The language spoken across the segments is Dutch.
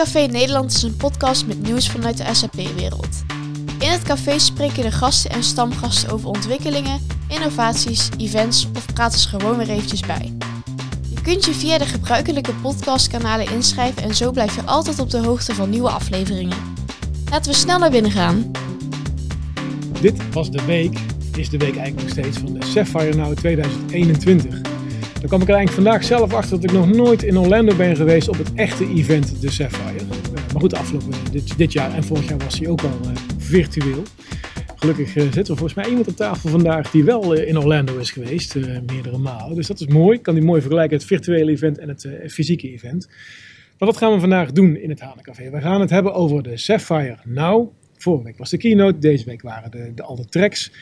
Café Nederland is een podcast met nieuws vanuit de SAP-wereld. In het café spreken de gasten en stamgasten over ontwikkelingen, innovaties, events of praten ze gewoon weer eventjes bij. Je kunt je via de gebruikelijke podcastkanalen inschrijven en zo blijf je altijd op de hoogte van nieuwe afleveringen. Laten we snel naar binnen gaan. Dit was de week, is de week eigenlijk steeds, van de Sapphire Now 2021. Dan kwam ik er eigenlijk vandaag zelf achter dat ik nog nooit in Orlando ben geweest op het echte event, de Sapphire. Uh, maar goed, afgelopen dit, dit, jaar en vorig jaar was hij ook al uh, virtueel. Gelukkig uh, zit er volgens mij iemand op tafel vandaag die wel in Orlando is geweest, meerdere malen. Dus dat is mooi. Ik kan die mooi vergelijken, het virtuele event en het fysieke event. Maar wat gaan we vandaag doen in het Hanencafé? We gaan het hebben over de Sapphire Now. Vorige week was de keynote, deze week waren de, de, al de tracks.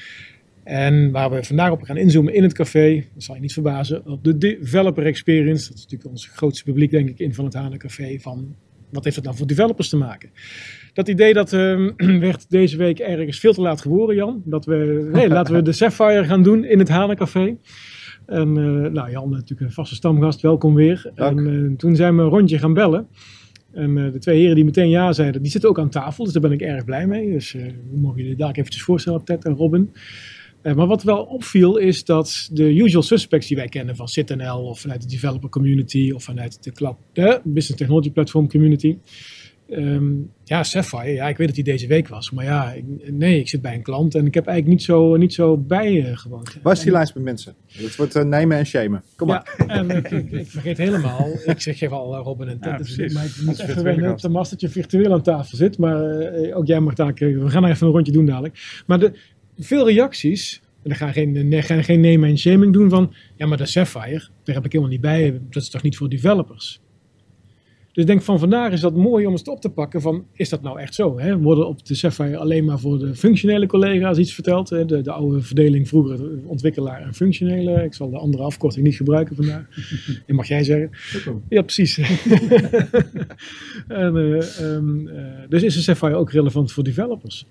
En waar we vandaag op gaan inzoomen in het café, dat zal je niet verbazen, op de developer experience. Dat is natuurlijk ons grootste publiek, denk ik, in van het Hanencafé. Van wat heeft het nou voor developers te maken? Dat idee dat uh, werd deze week ergens veel te laat geboren, Jan. Dat we, nee, laten we de Sapphire gaan doen in het Hanencafé. En uh, nou, Jan, natuurlijk een vaste stamgast, welkom weer. Dank. En uh, toen zijn we een rondje gaan bellen. En uh, de twee heren die meteen ja zeiden, die zitten ook aan tafel. Dus daar ben ik erg blij mee. Dus we mogen jullie daar eventjes voorstellen, Ted en Robin. Uh, maar wat wel opviel is dat de usual suspects die wij kennen van CityNL of vanuit de developer community of vanuit de cloud, de business technology platform community. Um, ja, Sapphire, ja, ik weet dat die deze week was. Maar ja, ik, nee, ik zit bij een klant en ik heb eigenlijk niet zo, niet zo bij uh, gewoond. Waar is die lijst met mensen? Het wordt uh, nemen en shamen. Kom maar. Ja, en ik, ik, ik, vergeet helemaal. Ik zeg geef al Robin en Ted. Ja, maar ik moet even wennen op de mast dat je virtueel aan tafel zit. Maar uh, ook jij mag daar, we gaan er even een rondje doen dadelijk. Maar de, veel reacties en dan gaan geen, gaan geen name en shaming doen van, ja maar de Sapphire, daar heb ik helemaal niet bij, dat is toch niet voor developers. Dus ik denk van vandaag is dat mooi om eens op te pakken van, is dat nou echt zo? Hè? Worden op de Sapphire alleen maar voor de functionele collega's iets verteld? Hè? De, de oude verdeling vroeger ontwikkelaar en functionele. Ik zal de andere afkorting niet gebruiken vandaag. Dat mag jij zeggen. Ja, precies. en, uh, um, uh, dus is de Sapphire ook relevant voor developers?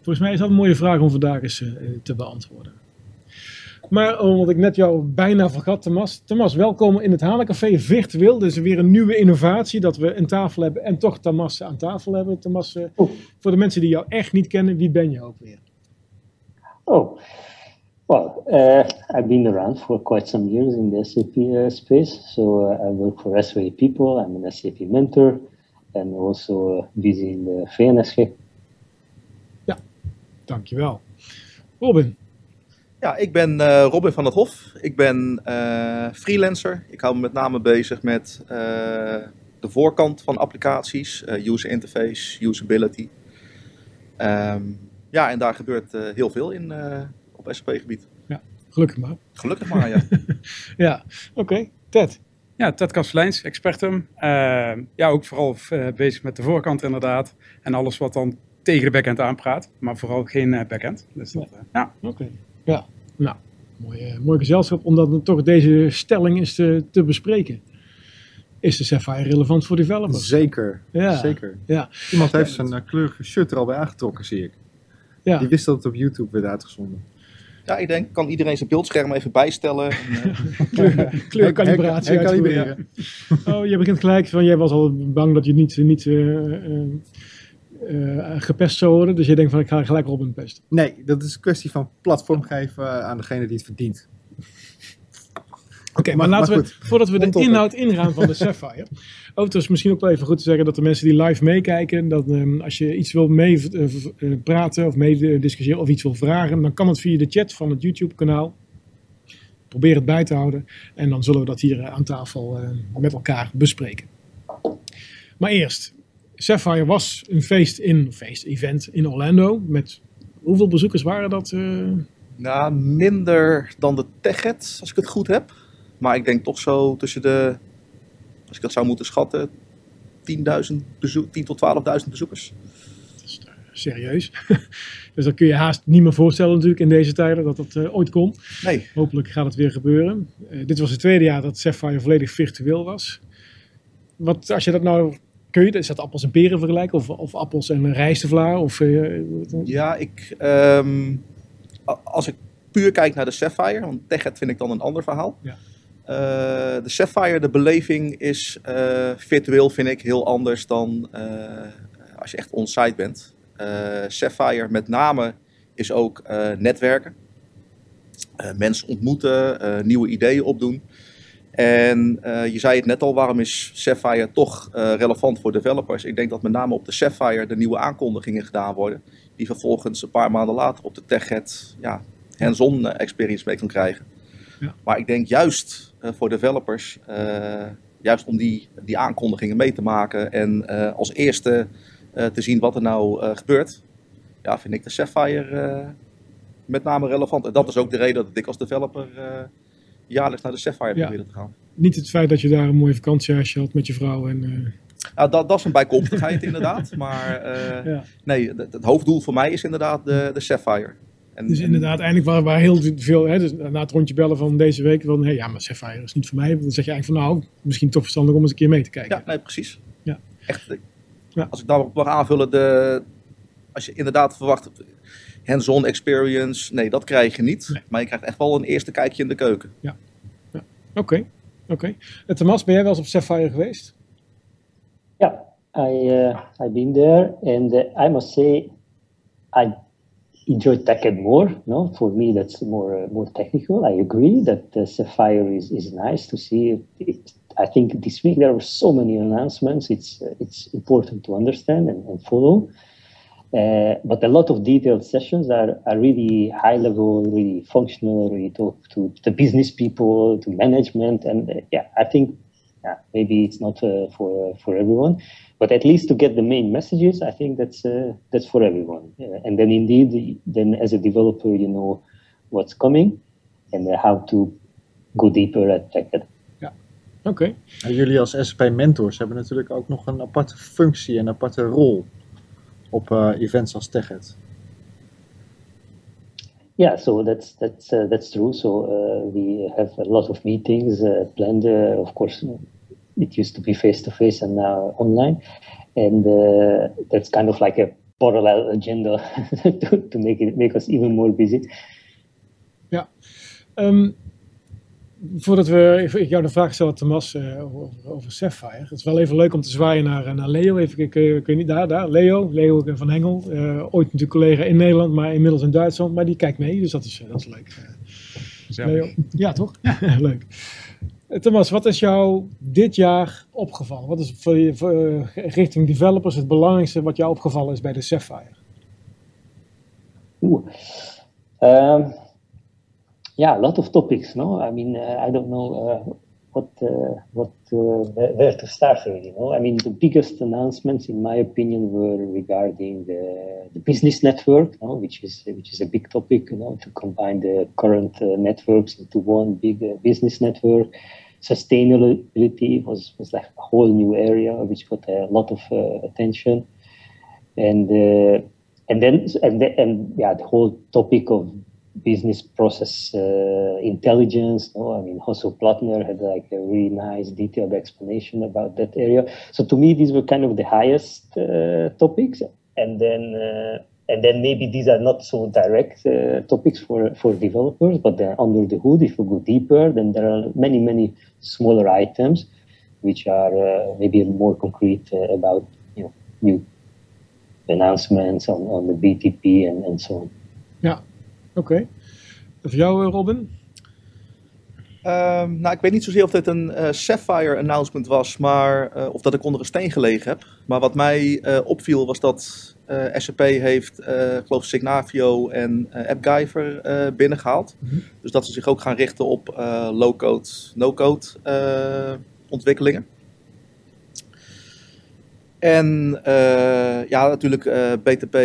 Volgens mij is dat een mooie vraag om vandaag eens uh, te beantwoorden. Maar omdat ik net jou bijna vergat, Thomas. Thomas, welkom in het Hanencafé virtueel. Dus weer een nieuwe innovatie dat we een tafel hebben en toch Thomas aan tafel hebben. Thomas, uh, oh. voor de mensen die jou echt niet kennen, wie ben je ook weer? Oh, well, uh, I've been around for quite some years in the SAP uh, space. So I work for SAP People. I'm an SAP mentor and also busy in the VNSG. Dankjewel. Robin. Ja, ik ben uh, Robin van het Hof. Ik ben uh, freelancer. Ik hou me met name bezig met uh, de voorkant van applicaties, user interface, usability. Um, ja, en daar gebeurt heel veel in op SAP-gebied. Ja, gelukkig maar. Gelukkig maar, ja. ja, oké. Okay. Ted. Ja, Ted Kasteleins, expertum. ja, ook vooral bezig met de voorkant inderdaad. En alles wat dan tegen de backend aanpraat, maar vooral geen uh, backend. Dus dat, uh, ja. Oké, okay. ja. Nou, mooi, uh, mooi gezelschap om dan toch deze stelling eens te, te bespreken. Is de Sapphire relevant voor developers? Zeker, ja. zeker. Ja. Iemand heeft zijn uh, kleurige shirt er al bij aangetrokken, zie ik. Ja. Die wist dat het op YouTube werd uitgezonden. Ja, ik denk, kan iedereen zijn beeldscherm even bijstellen. Kleur, kleurkalibratie. Oh, je begint gelijk van, jij was al bang dat je niet... niet uh, uh, gepest zou worden. Dus je denkt van ik ga gelijk Robin pesten. Nee, dat is een kwestie van platform geven aan degene die het verdient. Oké, okay, maar, maar, laten maar we, voordat we de inhoud ingaan van de Sapphire. Overigens misschien ook wel even goed te zeggen dat de mensen die live meekijken, dat um, als je iets wil mee uh, praten of mee discussiëren of iets wil vragen, dan kan het via de chat van het YouTube kanaal. Probeer het bij te houden en dan zullen we dat hier aan tafel uh, met elkaar bespreken. Maar eerst, Sapphire was een feest in, feest, event in Orlando. Met hoeveel bezoekers waren dat? Uh... Nou, minder dan de TechEd, als ik het goed heb. Maar ik denk toch zo tussen de, als ik dat zou moeten schatten, 10.000 bezoek, 10 tot 12.000 bezoekers. Dat is serieus. dus dat kun je haast niet meer voorstellen natuurlijk in deze tijden dat dat uh, ooit komt. Nee. Hopelijk gaat het weer gebeuren. Uh, dit was het tweede jaar dat Sapphire volledig virtueel was. Wat, als je dat nou Kun je, is dat appels en peren vergelijken? Of, of appels en rijstevlaar? Of, uh, ja, ik, um, als ik puur kijk naar de Sapphire, want Techet vind ik dan een ander verhaal. Ja. Eh, de Sapphire, de beleving is eh, virtueel, vind ik, heel anders dan eh, als je echt on-site bent. Eh Sapphire met name is ook eh, netwerken. Eh, mensen ontmoeten, eh, nieuwe ideeën opdoen. En eh, je zei het net al, waarom is Sapphire toch eh, relevant voor developers? Ik denk dat met name op de Sapphire de nieuwe aankondigingen gedaan worden. Die vervolgens een paar maanden later op de TechHead ja, hands-on eh, experience mee kan krijgen. Ja. Maar ik denk juist voor developers, juist om die, die aankondigingen mee te maken en als eerste te zien wat er nou gebeurt, ja, vind ik de Sapphire met name relevant. En dat is ook de reden dat ik als developer jaarlijks naar de Sapphire Ja. probeer te gaan. Niet het feit dat je daar een mooie vakantiehuisje had met je vrouw en... Nou, dat, dat is een bijkomstigheid inderdaad, maar eh, ja. nee, het, het hoofddoel voor mij is inderdaad de, de Sapphire. En, Dus inderdaad, eigenlijk waar, waar heel veel, hè, dus na het rondje bellen van deze week, van hey, ja, maar Sapphire is niet voor mij. Dan zeg je eigenlijk van nou, misschien toch verstandig om eens een keer mee te kijken. Ja, nee, precies. Ja. Echt, als ik daarop mag aanvullen, de, als je inderdaad verwacht hands-on experience, nee, dat krijg je niet. Nee. Maar je krijgt echt wel een eerste kijkje in de keuken. Oké, oké. En Thomas, ben jij wel eens op Sapphire geweest? Yeah, I uh, I've been there, and uh, I must say, I enjoy TechEd more. No, for me that's more uh, more technical. I agree that uh, Sapphire is, is nice to see. It, I think this week there were so many announcements. It's uh, it's important to understand and, and follow. Uh, but a lot of detailed sessions are, are really high level, really functional, really talk to the business people, to management, and uh, yeah, I think yeah, maybe it's not uh, for uh, for everyone, but at least to get the main messages, I think that's uh, that's for everyone. And then indeed, then as a developer, you know what's coming and uh, how to go deeper at TechEd. Oké. En jullie als SAP mentors hebben natuurlijk ook nog een aparte functie en aparte rol op eh, events als TechEd. Yeah, so that's that's uh, that's true. So uh, we have a lot of meetings uh, planned. Uh, of course, it used to be face to face and now online, and uh, that's kind of like a parallel agenda to, to make it make us even more busy. Ehm, voordat we ik jou de vraag stel, Thomas, eh, over, over Sapphire. Het is wel even leuk om te zwaaien naar, eh, naar Leo. Even, kun je, kun je niet, daar, daar, Leo, Leo van Hengel. Eh, ooit natuurlijk collega in Nederland, maar inmiddels in Duitsland. Maar die kijkt mee, dus dat is, dat is leuk. Leo. Ja, toch? leuk. Thomas, wat is jou dit jaar opgevallen? Wat is voor je, voor, richting developers het belangrijkste wat jou opgevallen is bij de Sapphire? Ooh. Um, yeah, a lot of topics. No, I mean, uh, I don't know uh, what uh, what uh, where, to start. Really, no. I mean, the biggest announcements, in my opinion, were regarding the, the business network, no, which is which is a big topic. You know, to combine the current networks into one big business network. Sustainability was was like a whole new area which got a lot of uh, attention, and. Uh, and then and the, and yeah, the whole topic of business process uh, intelligence. No, I mean, Hosso Plattner had like a really nice detailed explanation about that area. So to me, these were kind of the highest uh, topics, and then. Uh, and then maybe these are not so direct uh, topics for, for developers, but then under the hood, if we go deeper, then there are many, many smaller items which are uh, maybe more concrete uh, about you know new announcements on, on the BTP and, and so on. Ja, oké. Voor jou, eh, Robin? Ehm, nou, ik weet niet zozeer of dit een eh, Sapphire announcement was, maar eh, of dat ik onder een steen gelegen heb. Maar wat mij opviel was dat SAP heeft, ik geloof Signavio en AppGyver eh, binnengehaald. Mhm. Dus dat ze zich ook gaan richten op low-code, no-code ontwikkelingen. En ja, natuurlijk BTP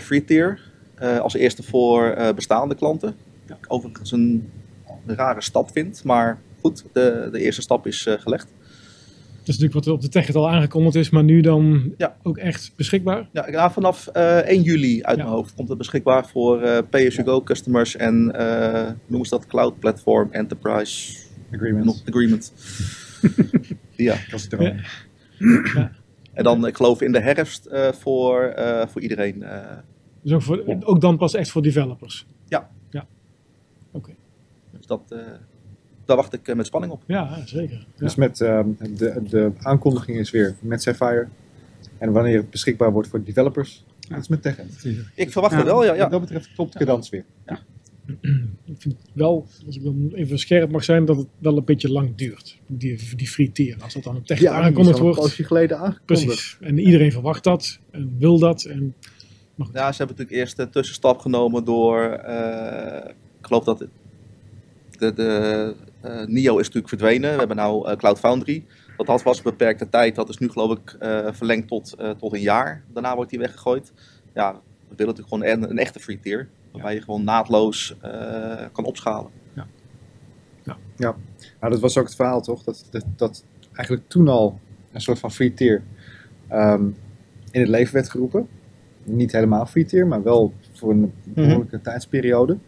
Free Tier eh, als eerste voor eh, bestaande klanten. Ja, overigens een een rare stap vind. Maar goed, de, de eerste stap is eh, gelegd. Dat is natuurlijk wat op de TechEd al aangekondigd is, maar nu dan Ja. ook echt beschikbaar. Ja, ja, vanaf eh 1 juli uit Ja. mijn hoofd komt het beschikbaar voor eh pay-as-you-go customers en eh noemen ze dat Cloud Platform Enterprise Agreement. Agreement. ja, Dat is het erom. en dan ik geloof in de herfst eh, voor, eh, voor iedereen. Dus ook, voor, ook dan pas echt voor developers. Ja. Ja. Oké. dus dat, eh, daar wacht ik eh, met spanning op. Ja, zeker. Ja. Dus met ehm, de, de aankondiging is weer met Sapphire. En wanneer het beschikbaar wordt voor developers, dat is met TechEnd. Ik verwacht Ja. het wel, ja. Wat ja. dat betreft klopt de dans weer. Ik vind wel, als ik dan even scherp mag zijn, dat het wel een beetje lang duurt. Die, die free tier. Als dat dan op Ja, is aangekondigd een wordt. poosje geleden aangekondigd. Precies. En iedereen verwacht dat en wil dat. En, Ja, ze hebben natuurlijk eerst een tussenstap genomen door, eh, ik geloof dat de, de eh, NIO is natuurlijk verdwenen. We hebben nou eh, Cloud Foundry. Dat had was een beperkte tijd. Dat is nu geloof ik eh, verlengd tot, eh, tot een jaar. Daarna wordt die weggegooid. Ja, we willen natuurlijk gewoon een, een echte free tier. Waarbij je gewoon naadloos eh, kan opschalen. Nou, dat was ook het verhaal, toch? Dat, dat, dat eigenlijk toen al een soort van free tier ehm, in het leven werd geroepen. Niet helemaal free tier, maar wel voor een behoorlijke tijdsperiode.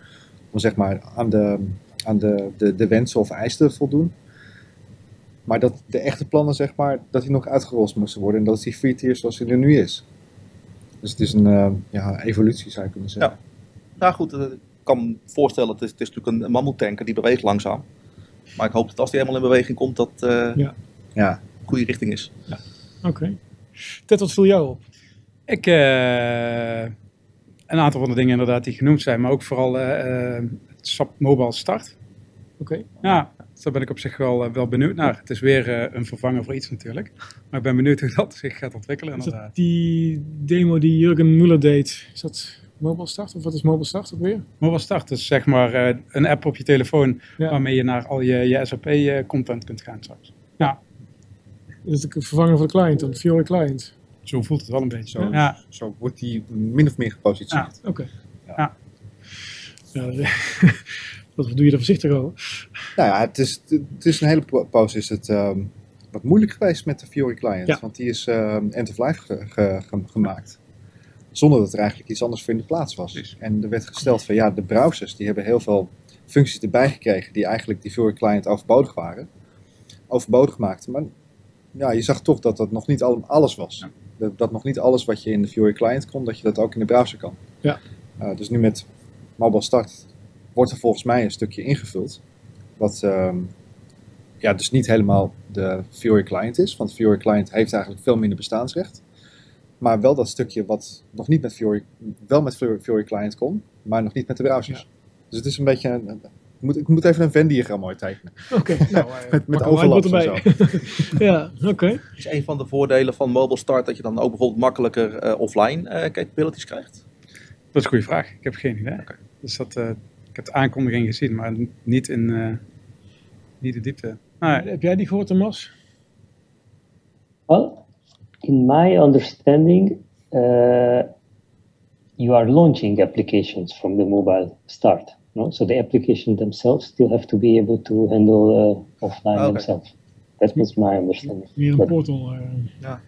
Om zeg maar aan, de, aan de, de, de wensen of eisen te voldoen. Maar dat de echte plannen, zeg maar, dat die nog uitgerold moesten worden. En dat is die free tier zoals die er nu is. Dus het is een eh, ja, evolutie, zou je kunnen zeggen. Nou goed, eh, ik kan me voorstellen, het is, het is natuurlijk een mammoetanker die beweegt langzaam. Maar ik hoop dat als die helemaal in beweging komt, dat eh Ja. Ja, goede richting is. Oké. Ted, wat viel jou op? Ik, eh, een aantal van de dingen inderdaad die genoemd zijn, maar ook vooral eh, eh, het SAP Mobile Start. Oké. Ja, daar ben ik op zich wel, wel benieuwd naar. Het is weer een vervanger voor iets natuurlijk. Maar ik ben benieuwd hoe dat zich gaat ontwikkelen Is inderdaad. dat die demo die Jurgen Muller deed? Is dat Mobile Start of wat is Mobile Start ook weer? Mobile Start is zeg maar een app op je telefoon Ja. waarmee je naar al je, je SAP-content kunt gaan straks. Ja, Is het een vervanger voor de client dan? Fiori client? Zo voelt het wel een beetje. Zo. Ja, zo wordt die min of meer gepositioneerd. Oké. Ja. Ja, wat doe je er voorzichtig over? Nou ja, het is, het is een hele po- poos is het ehm, wat moeilijk geweest met de Fiori client. Ja. Want die is ehm, end of life ge- ge- ge- gemaakt. Zonder dat er eigenlijk iets anders voor in de plaats was. Precies. En er werd gesteld van ja, de browsers die hebben heel veel functies erbij gekregen die eigenlijk die Fiori client overbodig waren. Overbodig maakten. Maar ja, je zag toch dat dat nog niet al- alles was. Ja. Dat, dat nog niet alles wat je in de Fiori client kon, dat je dat ook in de browser kan. Ja. Uh, dus nu met Mobile Start wordt er volgens mij een stukje ingevuld. Wat ehm, ja, dus niet helemaal de Fiori client is. Want Fiori client heeft eigenlijk veel minder bestaansrecht. Maar wel dat stukje wat nog niet met Fiori, wel met Fiori, client kon, maar nog niet met de browsers. Dus het is een beetje, een, moet, ik moet even een Venn-diagram mooi tekenen. Oké, nou, eh, Met, met whiteboard overlaps en zo. ja, oké. Is een van de voordelen van Mobile Start dat je dan ook bijvoorbeeld makkelijker eh, offline eh, capabilities krijgt? dat is een goede vraag. Ik heb geen idee. Dus dat, eh, ik heb de aankondiging gezien, maar niet in eh, niet de diepte. Nou, Heb jij die gehoord, Thomas? Well, in my understanding, uh, you are launching applications from the mobile start. No? So the application themselves still have to be able to handle uh, offline Okay. themselves. That was my understanding. Meer een portal. eh, ja,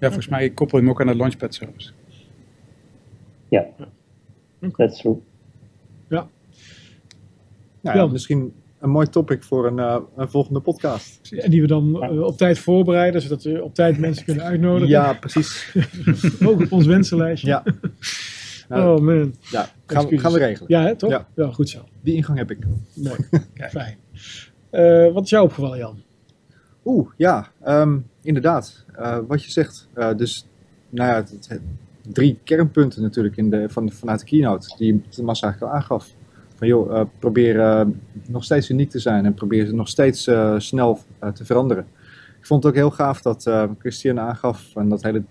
volgens mij koppel je hem ook aan de Launchpad service. yeah, that's true. Nou ja, Ja. misschien een mooi topic voor een, eh, een volgende podcast. en die we dan eh, op tijd voorbereiden, zodat we op tijd mensen kunnen uitnodigen. Ja, precies. Ook op ons wensenlijstje. Ja. Nou, Oh man. ja, gaan, we, gaan we regelen. Ja, hè, toch? Ja. Ja. goed zo. Die ingang heb ik. Mooi. Fijn. Eh, wat is jou opgevallen, Jan? Oeh, ja, ehm, inderdaad. Eh, wat je zegt. eh, dus, nou ja, het, het- drie kernpunten natuurlijk in de, van, vanuit de keynote, die Thomas eigenlijk al aangaf. Van joh, probeer nog steeds uniek te zijn en probeer ze nog steeds snel te veranderen. Ik vond het ook heel gaaf dat Christian aangaf van dat hele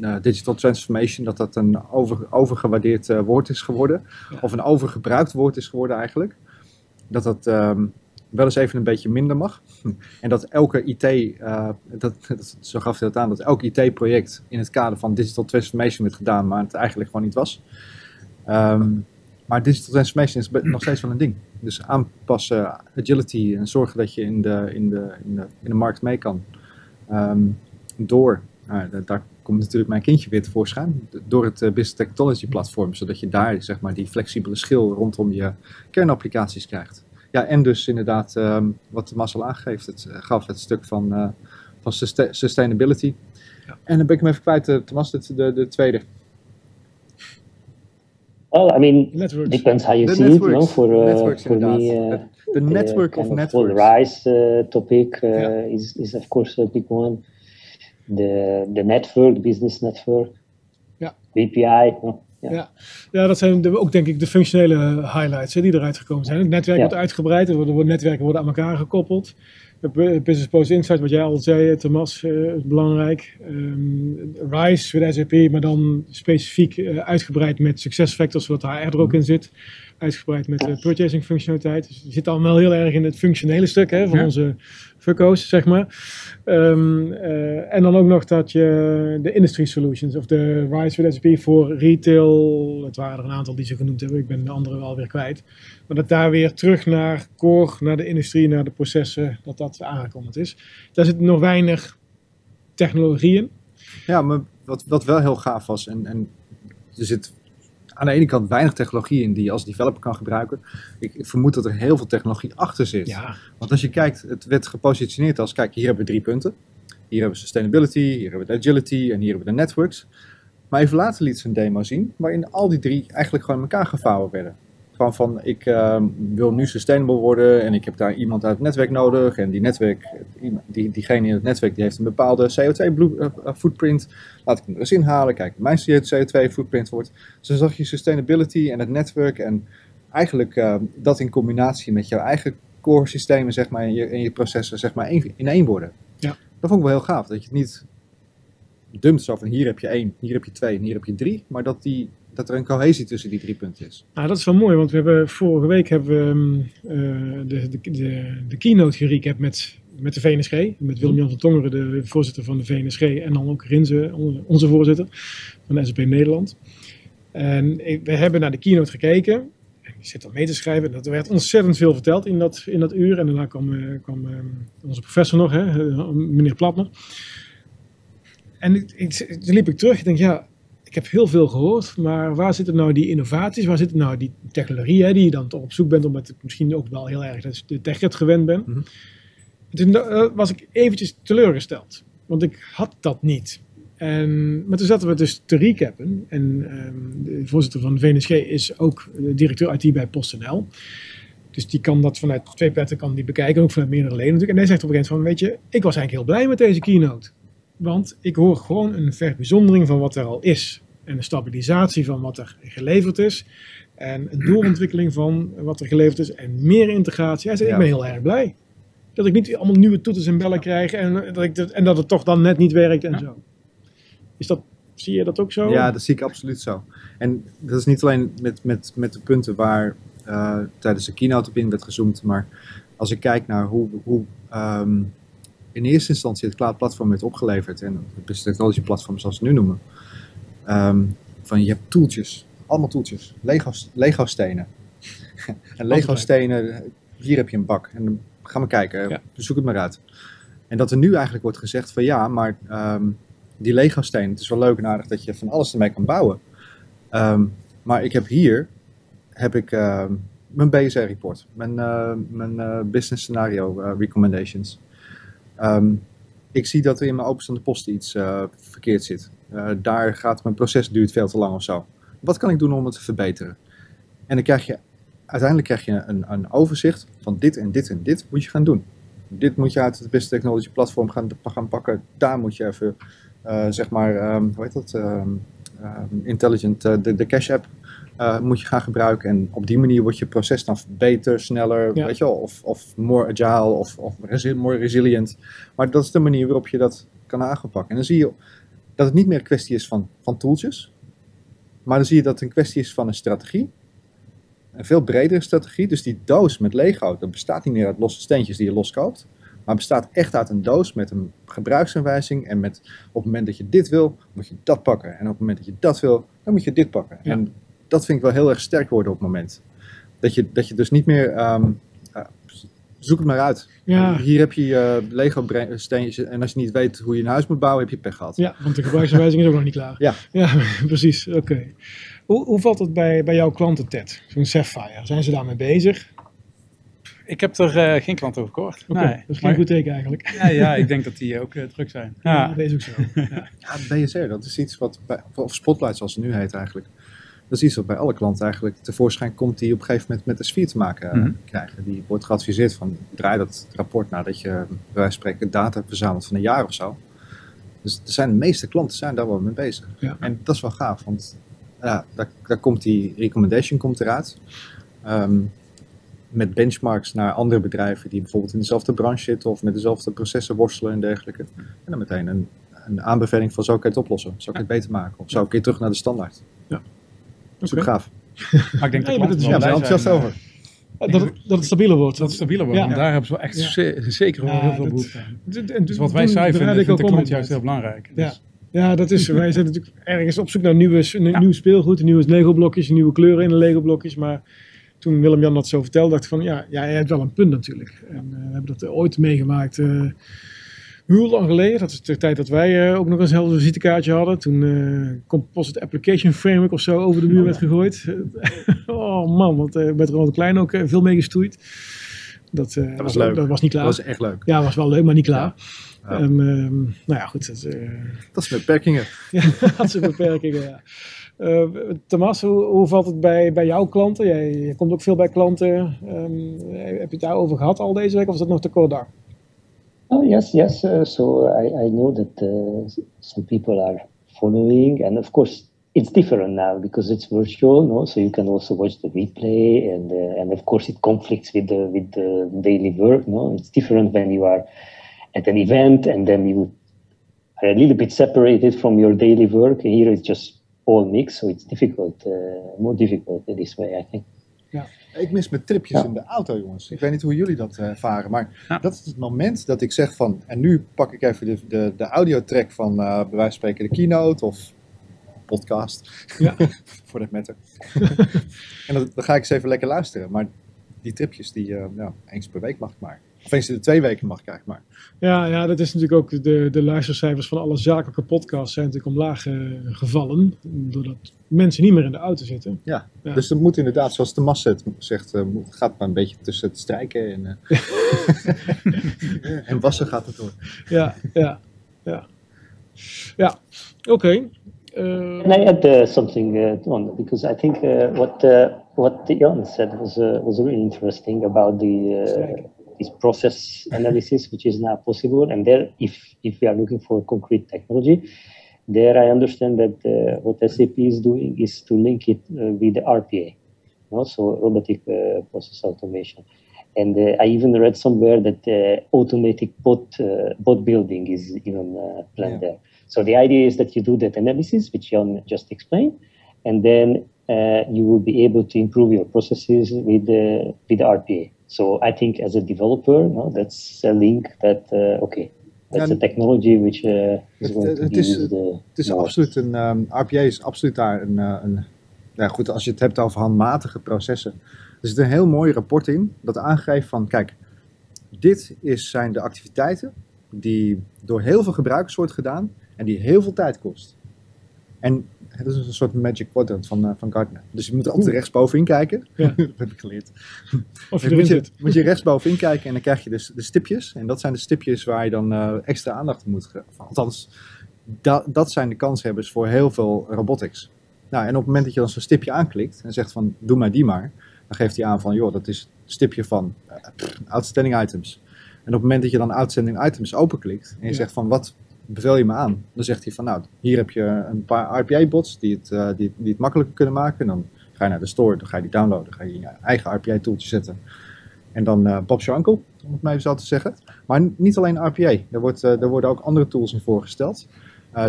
eh, digital transformation, dat dat een over, overgewaardeerd eh, woord is geworden. Ja. Of een overgebruikt woord is geworden eigenlijk. Dat dat ehm, wel eens even een beetje minder mag. En dat elke IT, eh, dat, dat, zo gaf hij dat aan, dat elk IT-project in het kader van digital transformation werd gedaan, maar het eigenlijk gewoon niet was. Ehm, maar digital transformation is nog steeds wel een ding. Dus aanpassen, agility en zorgen dat je in de, in de, in de, in de markt mee kan. Ehm, door, nou, da- daar komt natuurlijk mijn kindje weer tevoorschijn, door het eh, Business Technology platform, zodat je daar zeg maar, die flexibele schil rondom je kernapplicaties krijgt. Ja, en dus inderdaad, ehm, wat de Marcel aangeeft, het eh, gaf het stuk van, eh, van susta- sustainability. Ja. En dan ben ik hem even kwijt, Thomas, de, de, de tweede. Well, I mean, Networks. depends how you The see it. No, networks. for uh, Networks, for me, inderdaad. uh, De network of kind networks. whole RISE uh, topic uh, is is of course a big one. The the network, business network. Ja. API. Ja. Ja. Ja, dat zijn de- ook denk ik de functionele highlights hè, die eruit gekomen zijn. Het netwerk Ja. wordt uitgebreid, er worden, netwerken worden aan elkaar gekoppeld. Business Post Insight, wat jij al zei, Thomas, eh, is belangrijk. Ehm, RISE met SAP, maar dan specifiek eh, uitgebreid met SuccessFactors, zodat HR er ook in zit. Uitgebreid met de purchasing functionaliteit. Dus het zit allemaal heel erg in het functionele stuk hè, van Ja. onze fucko's, zeg maar. Ehm, eh, en dan ook nog dat je de industry solutions of de RISE with SAP voor retail, het waren er een aantal die ze genoemd hebben, ik ben de andere wel weer kwijt. Maar dat daar weer terug naar core, naar de industrie, naar de processen, dat dat aangekondigd is. Daar zit nog weinig technologie in. Ja, maar wat, wat wel heel gaaf was, en, en er zit aan de ene kant weinig technologie in die je als developer kan gebruiken. Ik, ik vermoed dat er heel veel technologie achter zit. Ja, Want als je kijkt, het werd gepositioneerd als, kijk, hier hebben we drie punten. Hier hebben we sustainability, hier hebben we de agility en hier hebben we de networks. Maar even later liet ze een demo zien, waarin al die drie eigenlijk gewoon in elkaar gevouwen werden. Gewoon van, ik eh, wil nu sustainable worden en ik heb daar iemand uit het netwerk nodig. En die netwerk, die, diegene in het netwerk die heeft een bepaalde CO2-footprint. Laat ik hem er eens inhalen, kijk, mijn CO2-footprint wordt. Dus dan zag je sustainability en het netwerk en eigenlijk eh, dat in combinatie met jouw eigen core systemen, zeg maar, in je, in je processen, zeg maar, in één worden. Ja. Dat vond ik wel heel gaaf, dat je het niet dumpt zo van hier heb je één, hier heb je twee en hier heb je drie, maar dat, die, dat er een cohesie tussen die drie punten is. nou, dat is wel mooi, want we hebben vorige week hebben we ehm, eh, de, de, de, de keynote gerecap met, met de VNSG. Met Willem-Jan van Tongeren, de voorzitter van de VNSG. En dan ook Rinze, onze- voorzitter van de SAP Nederland. En we hebben naar de keynote gekeken. En die zit dan mee te schrijven. En er werd ontzettend veel verteld in dat, in dat uur. En daarna kwam, eh, kwam ehm, onze professor nog, hè, eh, meneer Platner. En ik, toen liep ik terug. Ik denk, ja, ik heb heel veel gehoord. Maar waar zitten nou die innovaties? Waar zitten nou die technologieën die je dan toch op zoek bent? Omdat ik misschien ook wel heel erg de techrit gewend ben. Mhm. Toen eh, was ik eventjes teleurgesteld. Want ik had dat niet. En, maar toen zaten we dus te recappen. En ehm, de voorzitter van VNSG is ook directeur IT bij PostNL. Dus die kan dat vanuit twee plekken kan die bekijken, ook vanuit meerdere leden natuurlijk. En hij zegt op een gegeven moment van, weet je, ik was eigenlijk heel blij met deze keynote. Want ik hoor gewoon een verbijzondering van wat er al is. En een stabilisatie van wat er geleverd is. En een doorontwikkeling van wat er geleverd is. En meer integratie. Hij zei, Ja. ik ben heel erg blij. Dat ik niet allemaal nieuwe toeters en bellen krijg. En dat, ik dat, en dat het toch dan net niet werkt en zo. Is dat, zie je dat ook zo? Ja, dat zie ik absoluut zo. En dat is niet alleen met, met, met de punten waar eh, tijdens de keynote op in werd gezoomd, maar als ik kijk naar hoe, hoe ehm, in eerste instantie het cloud platform werd opgeleverd en het business technology platform zoals het nu noemen, ehm, van je hebt toeltjes, allemaal toeltjes, Lego, Lego stenen. en Lego stenen, hier heb je een bak en dan gaan we kijken, Ja. zoek het maar uit. En dat er nu eigenlijk wordt gezegd van ja, maar ehm, die Lego steen, het is wel leuk en aardig dat je van alles ermee kan bouwen. Ehm, maar ik heb hier heb ik mijn BSR report, mijn, eh, mijn eh, business scenario eh, recommendations. Ehm, ik zie dat er in mijn openstaande posten iets eh, verkeerd zit. Eh, daar gaat mijn proces duurt veel te lang of zo. Wat kan ik doen om het te verbeteren? En dan krijg je uiteindelijk krijg je een, een overzicht van dit en dit en dit moet je gaan doen. Dit moet je uit het Business Technology platform gaan, gaan pakken. Daar moet je even, eh, zeg maar, ehm, hoe heet dat? Ehm, intelligent, de, de Cash app eh, moet je gaan gebruiken. En op die manier wordt je proces dan beter, sneller, Ja. weet je wel, of, of more agile of, of resi- more resilient. Maar dat is de manier waarop je dat kan aanpakken. En dan zie je dat het niet meer een kwestie is van, van tooltjes, maar dan zie je dat het een kwestie is van een strategie. Een veel bredere strategie. Dus die doos met Lego, dat bestaat niet meer uit losse steentjes die je loskoopt. Maar bestaat echt uit een doos met een gebruiksaanwijzing. En met op het moment dat je dit wil, moet je dat pakken. En op het moment dat je dat wil, dan moet je dit pakken. Ja. En dat vind ik wel heel erg sterk worden op het moment. Dat je, dat je dus niet meer. ehm, ja, zoek het maar uit. Ja. Hier heb je je Lego steentjes. En als je niet weet hoe je een huis moet bouwen, heb je pech gehad. Ja, want de gebruiksaanwijzing is ook nog niet klaar. Ja. Ja, precies. Oké. Hoe, hoe valt het bij, bij jouw klanten, Ted? Zo'n Sapphire. Zijn ze daarmee bezig? Ik heb er eh, geen klant over gehoord. Nee. dat is geen Maar- goed teken eigenlijk. ja, ja, ik denk dat die ook eh, druk zijn. Ja, Ja. deze ook zo. Ja. Ja, BSR, dat is iets wat, bij, of Spotlight zoals het nu heet eigenlijk. Dat is iets wat bij alle klanten eigenlijk tevoorschijn komt die op een gegeven moment met de sfeer te maken eh, Mhm. krijgen. Die wordt geadviseerd van draai dat rapport nadat je bij wijze van spreken data hebt verzameld van een jaar of zo. Dus er zijn de meeste klanten zijn daar wel mee bezig. Ja. En dat is wel gaaf, want ja, daar, daar komt die recommendation komt eruit. Ehm, met benchmarks naar andere bedrijven die bijvoorbeeld in dezelfde branche zitten of met dezelfde processen worstelen en dergelijke. En dan meteen een, een aanbeveling van zo kan je het oplossen, zo kan je het beter maken of zo kun je terug naar de standaard. Dat is ook gaaf. Maar ik denk Nee, dat dat is- klanten Ja, enthousiast over. eh, Dat, het- dat het stabieler wordt. Dat het stabieler wordt. Ja. En daar hebben ze wel echt Ja. zeker Ja, heel veel behoefte aan. Dus wat wij saai vinden, ik vindt de klant juist heel belangrijk. Ja. Dus, Ja, dat is, wij zijn natuurlijk ergens op zoek naar nieuwe, nieuw speelgoed, nieuwe Lego-blokjes, nieuwe kleuren in de Lego-blokjes. Maar toen Willem-Jan dat zo vertelde, dacht ik van ja, ja, jij hebt wel een punt natuurlijk. En eh, we hebben dat ooit meegemaakt. eh heel lang geleden, dat is de tijd dat wij eh, ook nog eens een visitekaartje hadden. Toen eh Composite Application Framework of zo over de muur werd gegooid. oh man, want eh met Ronald Klein ook veel mee gestoeid. Dat, eh, was leuk. Dat was niet klaar. Dat was echt leuk. Ja, was wel leuk, maar niet klaar. Ja. Ehm, nou ja, goed. Dat, eh, Dat is met beperkingen. ja, had zijn beperkingen, ja. Thomas, hoe, hoe valt het bij, bij jouw klanten? Jij, je komt ook veel bij klanten. Ehm, heb je het daarover gehad al deze week of is dat nog te kort dag? Oh, yes, yes. Uh, so I, I know that uh, some people are following, and of course it's different now because it's virtual, no? So you can also watch the replay, and uh, and of course it conflicts with the with the daily work, no? It's different when you are at an event and then you are a little bit separated from your daily work. Here it's just all mixed, so it's difficult, uh, more difficult in this way, I think. Ik mis mijn tripjes Ja. in de auto, jongens. Ik weet niet hoe jullie dat eh, ervaren, maar Ja. dat is het moment dat ik zeg van... En nu pak ik even de, de, de audiotrack van, eh bij wijze van spreken, de keynote of podcast. Ja. Voor dat matter. en dan, dan ga ik eens even lekker luisteren. Maar die tripjes, die eh, ja, eens per week mag ik maar. Of eens in de twee weken mag ik eigenlijk maar. Ja, ja, dat is natuurlijk ook de, de luistercijfers van alle zakelijke podcasts zijn natuurlijk omlaag eh, gevallen. Doordat mensen niet meer in de auto zitten. Ja. Ja. Dus dat moet inderdaad, zoals de Massa zegt, eh, moet- gaat maar een beetje tussen het strijken en, eh, en wassen gaat het door. Ja, ja, ja. Ja, oké. Eh, Can I add uh, something uh, on because I think uh, what uh, what Jan said was uh, was really interesting about the this process analysis which is now possible. And there, if if we are looking for concrete technology, there I understand that uh, what SAP is doing is to link it uh, with the RPA, no? so robotic uh, process automation. And uh, I even read somewhere that uh, automatic bot uh, bot building is even uh, planned Yeah. there. So the idea is that you do that analysis, which Jan just explained, and then uh, you will be able to improve your processes with the with the RPA. So I think as a developer, no, that's a link that uh, okay, that's Ja, a technology which uh, is het- going to het is-. Uh, Het is absoluut een, ehm, RPA is absoluut daar een, eh, een, ja goed, als je het hebt over handmatige processen. Er zit een heel mooi rapport in dat aangeeft van, kijk, dit is, zijn de activiteiten die door heel veel gebruikers wordt gedaan en die heel veel tijd kost. En het is een soort magic quadrant van, eh, van Gartner. Dus je moet altijd rechtsbovenin kijken. Ja. dat heb ik geleerd. of je moet je, zit. moet je rechtsbovenin kijken en dan krijg je dus de stipjes. En dat zijn de stipjes waar je dan eh, extra aandacht aan moet geven. Althans, da, dat zijn de kanshebbers voor heel veel robotics. Nou, en op het moment dat je dan zo'n stipje aanklikt en zegt van doe maar die maar, dan geeft hij aan van joh, dat is het stipje van eh, pff, outstanding items. En op het moment dat je dan outstanding items openklikt en je Ja. zegt van wat bevel je me aan, dan zegt hij van nou, hier heb je een paar RPA-bots die, het, eh, die, die het makkelijker kunnen maken. En dan ga je naar de store, dan ga je die downloaden, dan ga je je eigen RPA-tooltje zetten. En dan eh Bob's your uncle, om het maar even zo te zeggen. Maar niet alleen RPA, er, wordt, eh, er worden ook andere tools in voorgesteld.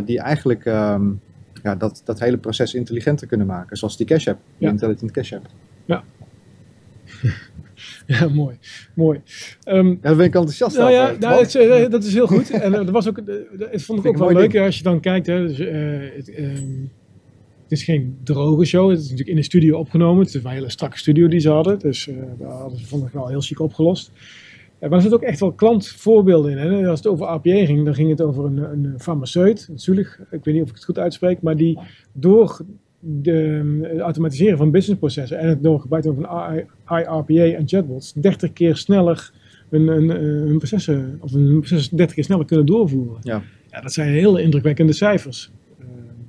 die eigenlijk ehm, ja, dat, dat hele proces intelligenter kunnen maken. Zoals die Cash App, die Ja. Intelligent Cash App. Ja, mooi. mooi. Ehm, Ja, daar ben ik enthousiast Nou ja, over. nou, dat, is, eh, dat is heel goed. En eh, dat was ook, eh, dat vond ik ook wel mooi leuk als je dan kijkt. Hè, dus, eh, het, ehm, het is geen droge show. Het is natuurlijk in de studio opgenomen. Het is een hele strakke studio die ze hadden. Dus eh daar hadden ze vond ik wel heel chic opgelost. Eh, maar er zitten ook echt wel klantvoorbeelden in. Hè. Als het over APA ging, dan ging het over een, een farmaceut, Zulig, ik weet niet of ik het goed uitspreek, maar die door de, het automatiseren van businessprocessen en het door gebruik van AI, IRPA en chatbots 30 keer sneller hun, hun, eh, hun processen, of hun processen 30 keer sneller kunnen doorvoeren. Ja. ja dat zijn hele indrukwekkende cijfers.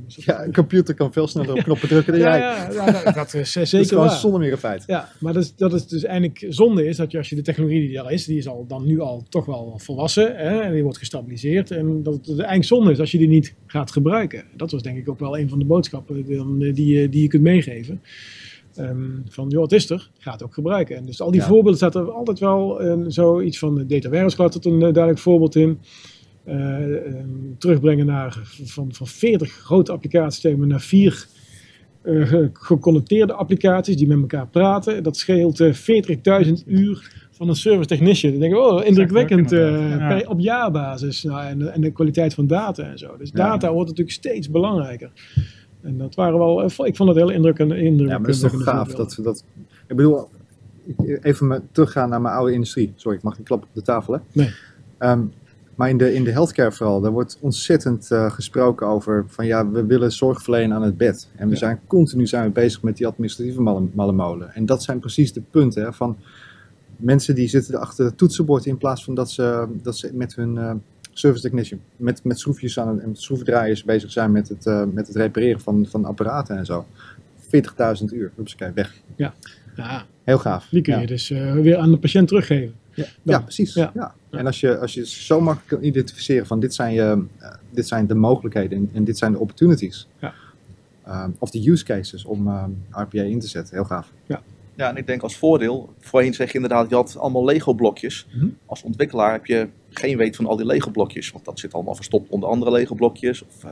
Eh, Ja, een computer kan veel sneller op knoppen drukken dan jij. ja, ja, dat- dat is eh, dat is zeker gewoon waar. zonder meer een feit. Ja, maar dat is, dat is dus eigenlijk zonde is dat je als je de technologie die er al is, die is al dan nu al toch wel volwassen hè, en die wordt gestabiliseerd. En dat het eigenlijk zonde is als je die niet gaat gebruiken. Dat was denk ik ook wel een van de boodschappen die, die, je- die je kunt meegeven. Ehm, van joh, het is er, ga het ook gebruiken. En dus al die Ja. voorbeelden staat er altijd wel eh, zoiets van de Data Warehouse tot een eh, duidelijk voorbeeld in. Eh, ehm, terugbrengen naar van, van 40 grote applicatiesystemen naar vier eh, ge- geconnecteerde applicaties die met elkaar praten. Dat scheelt eh, 40.000 uur van een service technician. Dan denk ik, oh, indrukwekkend per- op jaarbasis. Nou, en, de- en de kwaliteit van data en zo. Dus Ja. data wordt natuurlijk steeds belangrijker. En dat waren wel, ik vond het heel indrukkend. indruk, Ja, maar dat is toch gaaf. Dat, dat, ik bedoel, even me teruggaan naar mijn oude industrie. Sorry, ik mag niet klappen op de tafel, hè? Nee. Ehm, maar in de, in de healthcare vooral, daar wordt ontzettend eh, gesproken over van ja, we willen zorg verlenen aan het bed. En we Ja. zijn continu zijn we bezig met die administratieve malle- mallemolen. En dat zijn precies de punten hè, van mensen die zitten achter het toetsenbord in plaats van dat ze, dat ze met hun eh, service technician, met, met schroefjes aan en met schroevendraaiers bezig zijn met het, eh, met het repareren van, van apparaten en zo. 40.000 uur, Hupsakee, weg. Ja, Heel gaaf. die kun je ja. dus weer aan de patiënt teruggeven. Ja, ja, precies. Ja. Ja. En als je, als je zo makkelijk kan identificeren van dit zijn, je, eh, dit zijn de mogelijkheden en, en dit zijn de opportunities. Ja. Ehm, of de use cases om ehm, RPA in te zetten. Heel gaaf. Ja, en ik denk als voordeel, voorheen zeg je inderdaad, je had allemaal Lego-blokjes. Mhm. Als ontwikkelaar heb je geen weet van al die Lego-blokjes, want dat zit allemaal verstopt onder andere Lego-blokjes. Of eh,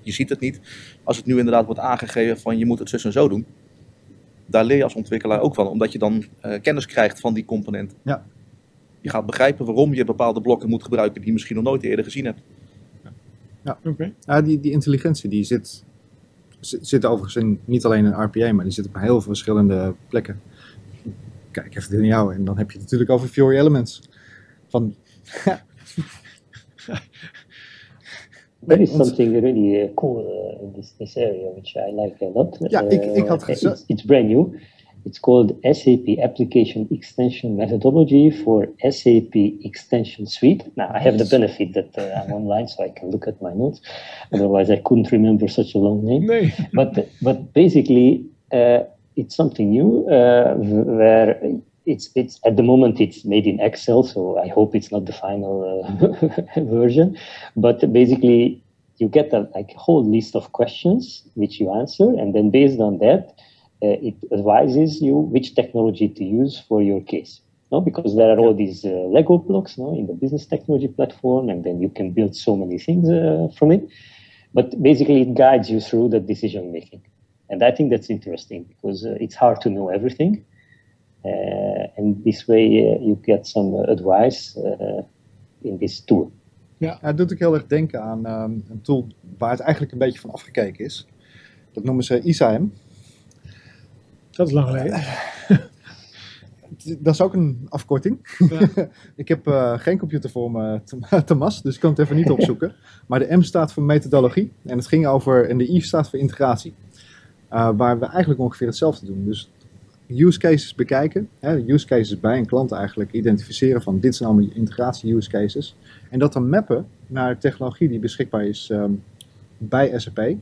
je ziet het niet. Als het nu inderdaad wordt aangegeven van je moet het zus en zo doen, daar leer je als ontwikkelaar ook van, omdat je dan eh, kennis krijgt van die componenten. Ja. Je gaat begrijpen waarom je bepaalde blokken moet gebruiken die je misschien nog nooit eerder gezien hebt. Oké. Ja, die, die intelligentie die zit, zit, zit overigens in, niet alleen in RPA, maar die zit op heel veel verschillende plekken. Kijk even naar jou en dan heb je het natuurlijk over Fiori Elements. Van, There is something really uh, cool uh, in this, this area which I like a lot. Ja, ik- ik had Uh, it's, it's brand new. It's called SAP Application Extension Methodology for SAP Extension Suite. Now, I have the benefit that uh, I'm online, so I can look at my notes. Otherwise, I couldn't remember such a long name. Nee. but but basically uh, it's something new uh, where it's it's at the moment it's made in Excel, so I hope it's not the final uh, version. But basically, you get a like whole list of questions which you answer, and then based on that, it advises you which technology to use for your case. No, because there are all these uh, Lego blocks no, in the business technology platform, and then you can build so many things uh, from it but basically it guides you through the decision making and i think that's interesting because uh, it's hard to know everything uh, and this way uh, you get some uh, advice uh, in this tool Ja, het doet ook heel erg denken aan ehm, een tool waar het eigenlijk een beetje van afgekeken is. Dat noemen ze ISAM. Dat is lang geleden. Dat is ook een afkorting. Ja. ik heb eh, geen computer voor me, Thomas, dus ik kan het even niet opzoeken. Maar de M staat voor methodologie en het ging over, en de I staat voor integratie. Eh, waar we eigenlijk ongeveer hetzelfde doen. Dus use cases bekijken, hè, use cases bij een klant eigenlijk identificeren van dit zijn allemaal integratie use cases. En dat dan mappen naar technologie die beschikbaar is ehm, bij SAP.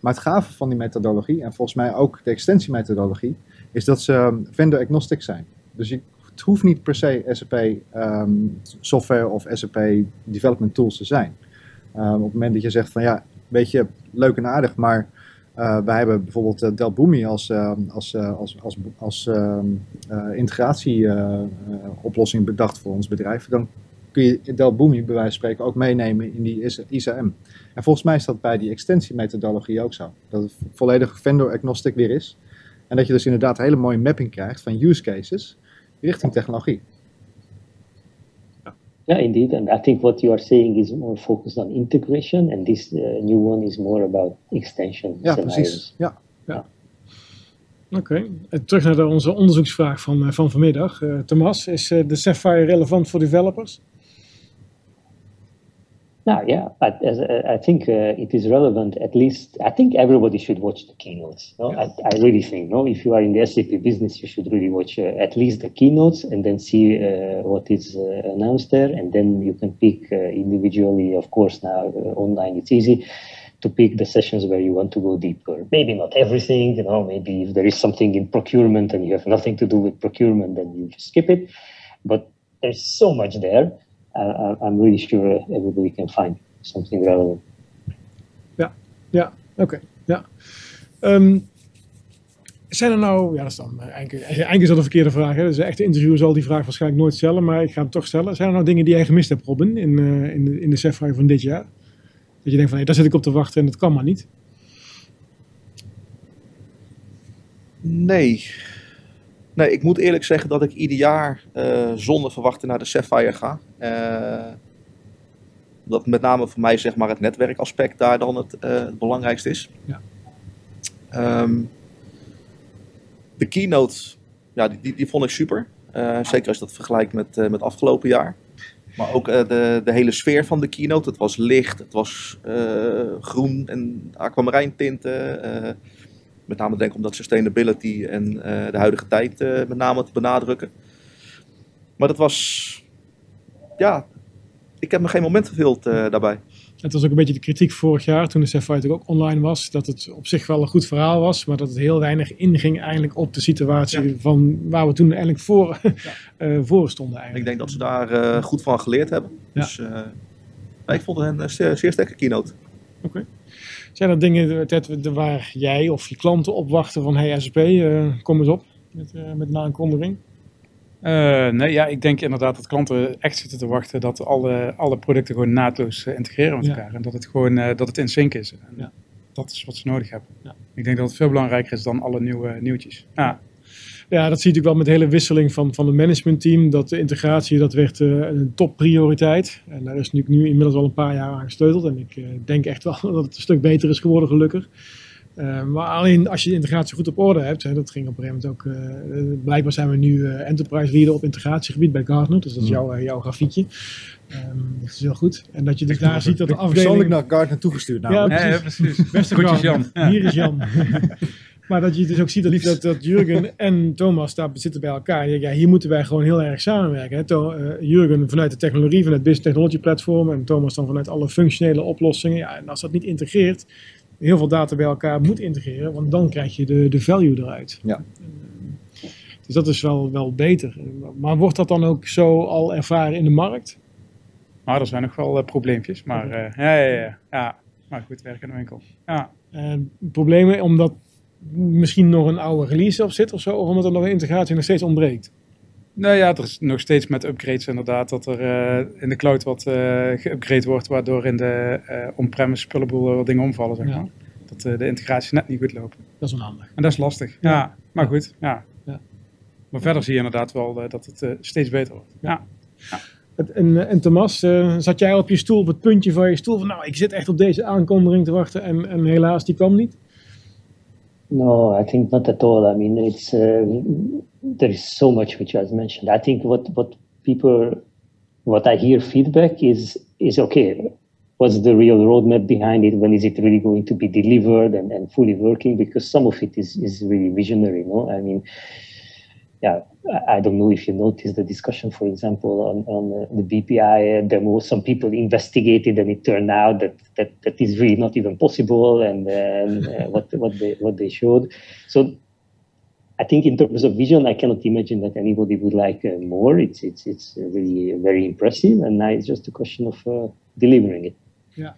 Maar het gave van die methodologie, en volgens mij ook de extensiemethodologie, is dat ze ehm, vendor agnostic zijn. Dus je, het hoeft niet per se SAP ehm, software of SAP development tools te zijn. Ehm, op het moment dat je zegt van ja, weet je, leuk en aardig, maar eh, wij hebben bijvoorbeeld uh, Delboomi als, ehm, als, eh, als, als, als ehm, eh, integratieoplossing bedacht voor ons bedrijf. Dan kun je Delboomi bij wijze van spreken ook meenemen in die IS- ISAM. En volgens mij is dat bij die extensiemethodologie ook zo. Dat het volledig vendor agnostic weer is. En dat je dus inderdaad een hele mooie mapping krijgt van use cases richting technologie. yeah indeed and i think what you are saying is more focused on integration and this uh, new one is more about extension Ja, scenarios. precies. Ja. Oké, En terug naar de, onze onderzoeksvraag van, eh, van vanmiddag. Eh, Thomas, is eh, de Sapphire relevant voor developers? Now, yeah, I, as, I think uh, it is relevant. At least, I think everybody should watch the keynotes. No? I, I really think, no, if you are in the SAP business, you should really watch uh, at least the keynotes and then see uh, what is uh, announced there, and then you can pick uh, individually. Of course, now uh, online it's easy to pick the sessions where you want to go deeper. Maybe not everything, you know, maybe if there is something in procurement and you have nothing to do with procurement, then you just skip it. But there's so much there. Uh, I'm really sure everybody can find something relevant. Ja, ja, oké. ja. Ehm, zijn er nou, ja dat is dan eh, eigenlijk, eigenlijk is dat een verkeerde vraag. Hè? Dus een echte interviewer zal die vraag waarschijnlijk nooit stellen, maar ik ga hem toch stellen. Zijn er nou dingen die jij gemist hebt, Robin, in, uh, in, de, in de van dit jaar? Dat je denkt van, hey, daar zit ik op te wachten en dat kan maar niet. Nee. Nee, ik moet eerlijk zeggen dat ik ieder jaar uh, zonder verwachten naar de Sapphire ga. Uh, dat met name voor mij zeg maar, het netwerkaspect daar dan het, uh, het belangrijkste is. Ja. Um, de keynote, ja, die, die, die vond ik super. zeker als je dat vergelijkt met, met afgelopen jaar. Maar ook de, de hele sfeer van de keynote. Het was licht, het was groen en aquamarijntinten. Uh, met name denk ik om dat sustainability en de huidige tijd met name te benadrukken. Maar dat was, ja, ik heb me geen moment verveeld daarbij. Het was ook een beetje de kritiek vorig jaar toen de Sapphire ook online was. Dat het op zich wel een goed verhaal was, maar dat het heel weinig inging eigenlijk op de situatie van waar we toen eigenlijk voor, ja. uh, voor stonden. Eigenlijk. Ik denk dat ze daar uh, goed van geleerd hebben. Ja. Dus uh, ik vond het een zeer, zeer sterke keynote. Oké. Okay. Zijn er dingen waar jij of je klanten op wachten van hey SAP, kom eens op met, met een aankondiging? Uh, nee, ja, ik denk inderdaad dat klanten echt zitten te wachten dat alle, alle producten gewoon naadloos uh, integreren met elkaar. En dat het gewoon uh, dat het in sync is. En ja. Dat is wat ze nodig hebben. Ja. Ik denk dat het veel belangrijker is dan alle nieuwe nieuwtjes. Ja. Ja, dat zie je natuurlijk wel met de hele wisseling van, van het managementteam. Dat de integratie, dat werd een topprioriteit. En daar is nu, nu inmiddels al een paar jaar aan gesteuteld. En ik denk echt wel dat het een stuk beter is geworden, gelukkig. Uh, maar alleen als je de integratie goed op orde hebt, hè, dat ging op een gegeven moment ook, uh, blijkbaar zijn we nu uh, enterprise leader op integratiegebied bij Gartner, dus dat is jouw, jouw grafiekje. Um, dat is heel goed. En dat je dus daar ziet dat de afdeling... Persoonlijk naar Gartner toegestuurd namelijk. Ja, precies. Ja, precies. Beste Jan. Hier is Jan. maar dat je dus ook ziet dat, dat, dat Jurgen en Thomas daar zitten bij elkaar. Ja, hier moeten wij gewoon heel erg samenwerken. Hè. To, Jurgen vanuit de technologie, vanuit het Business Technology Platform en Thomas dan vanuit alle functionele oplossingen. Ja, en als dat niet integreert, heel veel data bij elkaar moet integreren, want dan krijg je de, de value eruit. Ja. Dus dat is wel, wel beter. Maar wordt dat dan ook zo al ervaren in de markt? Nou, er zijn nog wel uh, probleempjes, maar uh, ja, ja, ja, ja, maar goed, werken in de winkel. Ja. Uh, problemen omdat misschien nog een oude release op zit of zo, of omdat er nog een integratie nog steeds ontbreekt? Nou ja, er is nog steeds met upgrades inderdaad dat er uh, in de cloud wat uh, geüpgrade wordt, waardoor in de uh, on-premise spullenboel wat dingen omvallen, zeg maar. Ja. Dat de integratie net niet goed lopen. Dat is onhandig. En dat is lastig, ja. ja. Maar goed, ja. ja. Maar verder zie je inderdaad wel dat het steeds beter wordt. Ja. En, en Thomas, zat jij op je stoel, op het puntje van je stoel, van nou, ik zit echt op deze aankondiging te wachten en, en helaas, die kwam niet? No, I think not at all. I mean, it's uh, there is so much which has mentioned. I think what what people, what I hear feedback is is okay. What's the real roadmap behind it? When is it really going to be delivered and, and fully working? Because some of it is is really visionary. No, I mean, yeah, I don't know if you noticed the discussion, for example, on, on the BPI There were Some people investigated, and it turned out that that, that is really not even possible, and, and uh, what what they what they showed. So, I think in terms of vision, I cannot imagine that anybody would like uh, more. It's it's it's really very impressive, and now it's just a question of uh, delivering it. Yeah.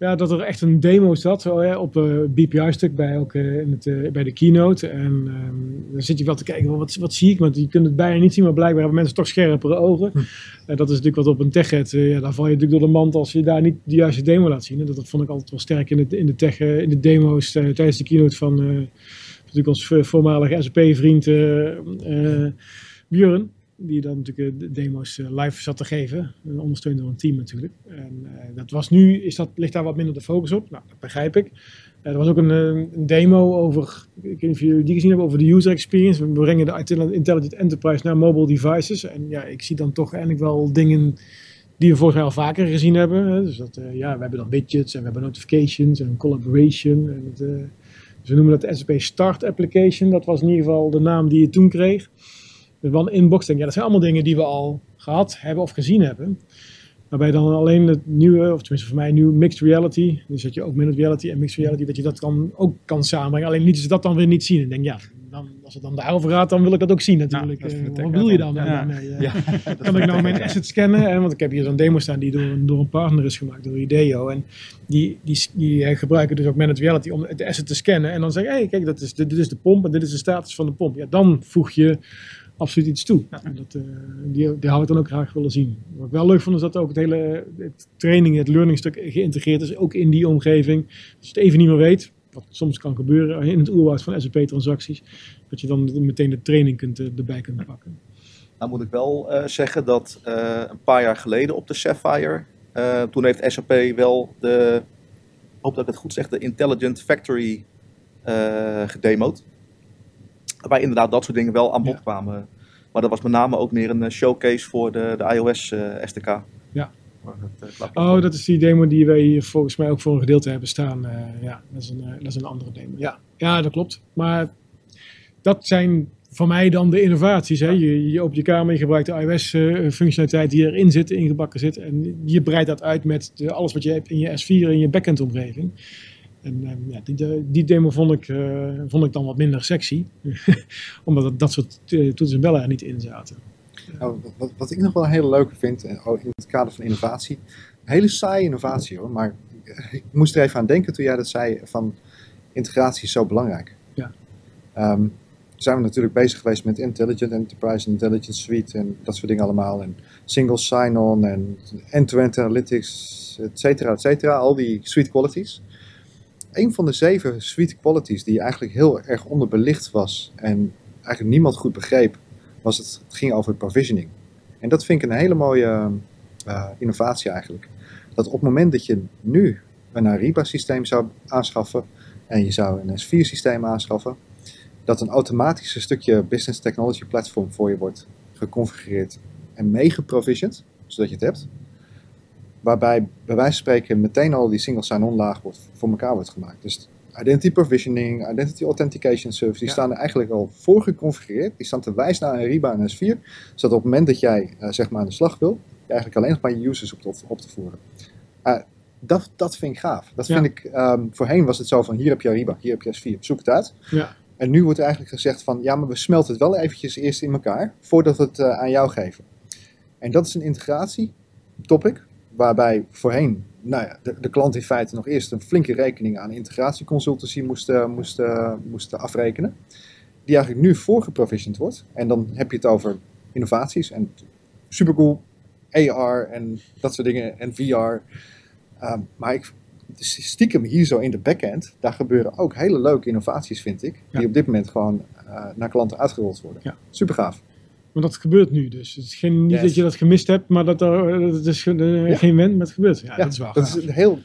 Ja, dat er echt een demo zat hè, op uh, eh, BPI-stuk bij, ook, uh, in het, uh, bij de keynote. En um, dan zit je wel te kijken, wat, wat zie ik? Want je kunt het bijna niet zien, maar blijkbaar hebben mensen toch scherpere ogen. Hm. En dat is natuurlijk wat op een techhead, ja, daar val je natuurlijk door de mand als je daar niet de juiste demo laat zien. En dat, dat vond ik altijd wel sterk in de, in de, tech, in de demo's tijdens de keynote van natuurlijk ons voormalige SAP-vriend Björn die dan natuurlijk de demo's eh, live zat te geven. Ondersteund door een team natuurlijk. En uh, dat was nu, is dat, ligt daar wat minder de focus op. Nou, dat begrijp ik. Er was ook een, een, demo over, ik weet niet of jullie die gezien hebben, over de user experience. We brengen de Intelligent Enterprise naar mobile devices. En ja, ik zie dan toch eigenlijk wel dingen die we vorig jaar al vaker gezien hebben. Dus dat, ja, we hebben dan widgets en we hebben notifications en collaboration. En dus we noemen dat de SAP Start Application. Dat was in ieder geval de naam die je toen kreeg. Dus wel een inbox denk ja, dat zijn allemaal dingen die we al gehad hebben of gezien hebben. Waarbij dan alleen het nieuwe, of tenminste voor mij nieuw mixed reality. Dus dat je ook minute reality en mixed reality, dat je dat dan ook kan samenbrengen. Alleen lieten ze dat dan weer niet zien. En denk, ja, dan, als het dan daarover gaat, dan wil ik dat ook zien natuurlijk. Eh, wat bedoel je dan ja. daarmee? eh? kan ik nou mijn asset scannen? En, want ik heb hier zo'n demo staan die door, een- door een partner is gemaakt, door Ideo. En die, die, die eh, gebruiken dus ook Managed Reality om de asset te scannen. En dan zeggen, hé, hey, kijk, dat is, dit, dit is de pomp en dit is de status van de pomp. Ja, dan voeg je absoluut iets toe. En dat, eh, die, die had ik dan ook graag willen zien. Wat ik wel leuk vond, is dat ook het hele het training, het learning stuk geïntegreerd is, ook in die omgeving. Als je het even niet meer weet, wat soms kan gebeuren in het oerwoud van SAP-transacties, dat je dan meteen de training kunt, eh, erbij kunt pakken. Nou moet ik wel eh, zeggen dat eh, een paar jaar geleden op de Sapphire, eh, toen heeft SAP wel de, ik hoop dat ik het goed zeg, de Intelligent Factory eh gedemoed. Waarbij inderdaad dat soort dingen wel aan bod Ja. kwamen. Maar dat was met name ook meer een eh, showcase voor de, de iOS eh, SDK. Ja. Het, eh, Oh, dat is die demo die wij hier volgens mij ook voor een gedeelte hebben staan. Eh, ja, dat is, een, dat is een andere demo. Ja. ja, dat klopt. Maar dat zijn voor mij dan de innovaties. Hè? Je, je opent je kamer, je gebruikt de iOS-functionaliteit die erin zit, ingebakken zit. En je breidt dat uit met de, alles wat je hebt in je S4 en je backend-omgeving. En eh, ja, die, de- die demo vond ik, eh, vond ik dan wat minder sexy. Omdat het- dat soort eh, toetsen en bellen er niet in zaten. Nou, wat, wat ik nog wel een hele leuke vind, eh, oh, in het kader van innovatie. Een hele saaie innovatie hoor, maar ik moest er even aan denken toen jij dat zei van integratie is zo belangrijk. Ja. Ehm, zijn we natuurlijk bezig geweest met Intelligent Enterprise, Intelligent Suite en dat soort dingen allemaal. En single sign-on en end-to-end analytics, et cetera, et cetera. Al die suite qualities. Een van de zeven suite qualities die eigenlijk heel erg onderbelicht was en eigenlijk niemand goed begreep, was het, het ging over provisioning. En dat vind ik een hele mooie eh, innovatie eigenlijk. Dat op het moment dat je nu een Ariba systeem zou aanschaffen en je zou een S4 systeem aanschaffen, dat een automatisch stukje business technology platform voor je wordt geconfigureerd en meegeprovisioned, zodat je het hebt. Waarbij bij wijze van spreken meteen al die single sign-on laag wordt, voor elkaar wordt gemaakt. Dus identity provisioning, identity authentication service, die Ja. staan er eigenlijk al voor geconfigureerd. Die staan te wijzen naar een Ariba en S4, zodat op het moment dat jij eh, zeg maar aan de slag wil, je eigenlijk alleen nog maar je users op te, op te voeren. Eh, dat, dat vind ik gaaf. Dat Ja. vind ik, ehm, voorheen was het zo van hier heb je Ariba, hier heb je S4, zoek het uit. Ja. En nu wordt eigenlijk gezegd van ja, maar we smelten het wel eventjes eerst in elkaar voordat we het eh, aan jou geven. En dat is een integratie topic, waarbij voorheen nou ja, de, de klant in feite nog eerst een flinke rekening aan integratieconsultancy moest, eh, moest, eh, moest afrekenen. Die eigenlijk nu voorgeprovisioned wordt. En dan heb je het over innovaties en supercool, AR en dat soort dingen en VR. Ehm, maar ik, stiekem hier zo in de backend, daar gebeuren ook hele leuke innovaties, vind ik. Die Ja. op dit moment gewoon eh, naar klanten uitgerold worden. Ja. Super gaaf. Maar dat gebeurt nu dus. Het is geen, niet Yes. dat je dat gemist hebt, maar dat er dat is eh, Ja. geen wend, maar het gebeurt. Ja, Ja, dat is wel Dat is een heel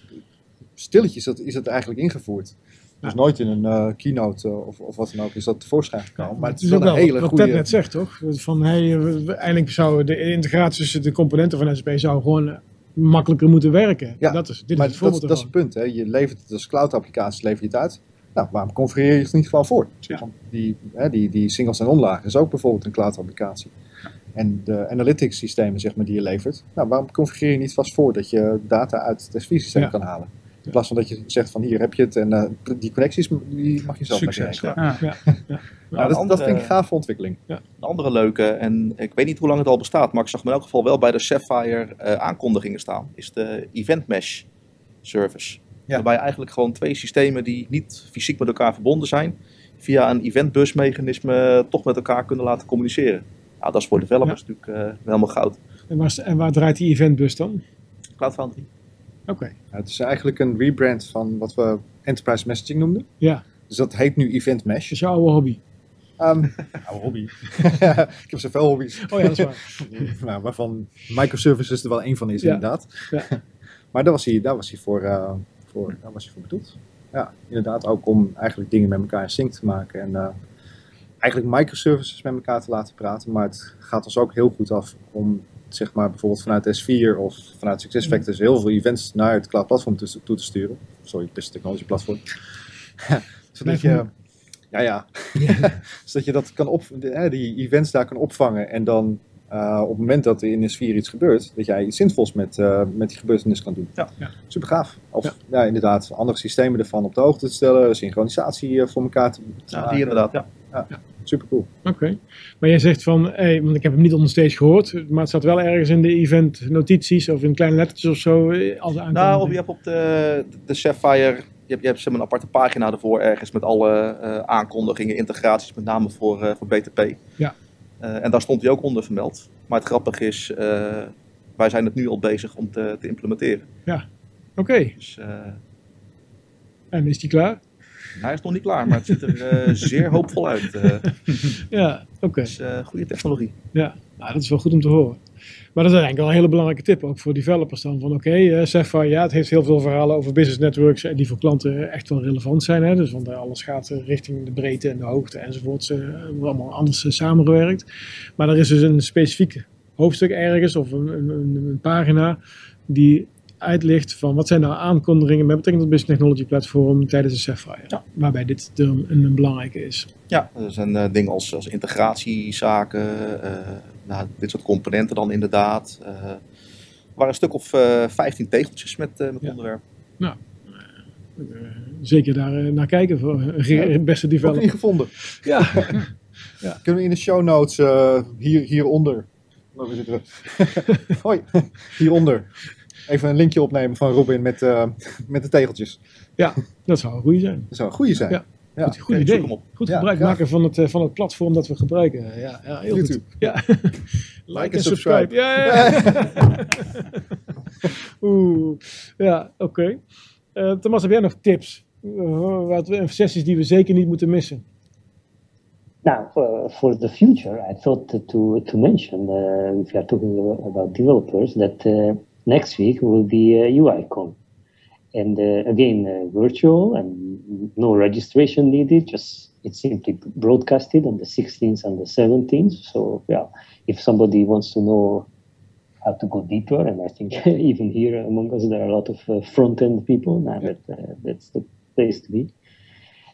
stilletjes dat, is dat eigenlijk ingevoerd. Dus nooit in een eh, keynote eh, of, of wat dan ook is dat tevoorschijn gekomen. maar het is wel een hele wat goede... Ted net zegt, toch? Van, hey, eigenlijk zou de integratie tussen de componenten van SAP zou gewoon eh, makkelijker moeten werken. Ja, dat is, dit maar is het dat, dat is het punt. Hè. Je levert het als cloud-applicatie, lever je het uit. Nou, waarom configureer je het niet gewoon voor? Ja. Want Die, hè, die, die singles en onlagen is ook bijvoorbeeld een cloud-applicatie. En de analytics systemen zeg maar, die je levert, nou, waarom configureer je niet vast voor dat je data uit het SV-systeem Ja. kan halen? Ja. In plaats van dat je zegt van hier heb je het en eh, die connecties die mag je zelf maar Succes. regelen. Ja. Ja. Nou, een dat, dat andere- vind ik een gave ontwikkeling. Een andere leuke, en ik weet niet hoe lang het al bestaat, maar ik zag hem in elk geval wel bij de Sapphire eh, aankondigingen staan, is de Event Mesh service. Ja. Waarbij eigenlijk gewoon twee systemen die niet fysiek met elkaar verbonden zijn, via een eventbusmechanisme toch met elkaar kunnen laten communiceren. Nou, dat is voor developers natuurlijk eh, helemaal goud. En, waar, en waar draait die eventbus dan? Cloud Foundry. Oké, Ja, het is eigenlijk een rebrand van wat we enterprise messaging noemden. ja. Dus dat heet nu Event Dat Mesh. is jouw oude hobby. Ehm oude hobby. ik heb zoveel hobby's. Oh ja, dat is waar. nou, waarvan microservices er wel één van is, Ja. inderdaad. Ja. maar daar was hij, daar was hij, voor, eh, voor, daar was hij voor bedoeld. Ja, inderdaad, ook om eigenlijk dingen met elkaar in sync te maken. En eh, eigenlijk microservices met elkaar te laten praten. Maar het gaat ons ook heel goed af om, zeg maar, bijvoorbeeld vanuit S4 of vanuit SuccessFactors heel veel events naar het cloud platform toe, toe te sturen. Sorry, Business Technology Platform. Zodat je, ja, ja. Zodat je dat kan op, die events daar kan opvangen en dan eh, op het moment dat er in de sfeer iets gebeurt, dat jij iets zinvols met, eh, met die gebeurtenis kan doen. Ja. Ja. Super gaaf. Of Ja. ja. inderdaad, andere systemen ervan op de hoogte te stellen, synchronisatie eh, voor elkaar te, te Ja, die inderdaad. Ja. Super cool. Oké. Maar jij zegt van, hey, want ik heb hem niet onder stage gehoord, maar het staat wel ergens in de event notities of in kleine lettertjes of zo. Als Nou, of je hebt op de, de Sapphire, je hebt, je hebt een aparte pagina ervoor ergens met alle eh, aankondigingen, integraties, met name voor, eh, voor BTP. Ja. Eh, en daar stond hij ook onder vermeld. Maar het grappige is, eh, wij zijn het nu al bezig om te, te implementeren. Oké, Dus eh, en is die klaar? hij is nog niet klaar, maar het ziet er zeer hoopvol uit. eh. Ja, oké. dus goede technologie. Ja, nou, dat is wel goed om te horen. Maar dat is eigenlijk wel een hele belangrijke tip, ook voor developers dan. Van oké, eh Sapphire, ja, het heeft heel veel verhalen over business networks eh, die voor klanten echt wel relevant zijn. Hè? Dus want eh, alles gaat eh, richting de breedte en de hoogte eh, wordt allemaal anders eh, samengewerkt. Maar er is dus een specifiek hoofdstuk ergens of een, een, pagina die uitlicht van wat zijn nou aankondigingen met betrekking tot Business Technology Platform tijdens de Sapphire. Ja. Waarbij dit een, een, belangrijke is. Ja, er zijn eh, dingen als, als integratiezaken, eh, nou, dit soort componenten dan inderdaad. Eh, er waren een stuk of eh 15 tegeltjes met, eh met Ja. onderwerp. Eh, zeker daar eh, naar kijken voor Ja. beste developer. gevonden. Ja. Kunnen we in de show notes eh, hier, hieronder. Zitten we? Hoi, hieronder. Even een linkje opnemen van Robin met, eh, met de tegeltjes. Dat zou een goede zijn. Dat zou een goede zijn. Ja. Ja. Goed, idee. zoek hem op. Goed gebruik ja. maken van het, eh, van het platform dat we gebruiken. Ja, ja heel YouTube. goed. Ja. like, en subscribe. Ja, ja, ja. Oeh, ja, oké. Eh, Thomas, heb jij nog tips? Eh, wat we, sessies die we zeker niet moeten missen? Now, for, for the future, I thought to to mention, uh, if you are talking about, about developers, that uh, next week will be uh, UICon, and uh, again uh, virtual and no registration needed. Just it's simply broadcasted on the 16th and the 17th. So yeah, if somebody wants to know how to go deeper, and I think even here among us there are a lot of uh, front end people. Now that uh, that's the place to be.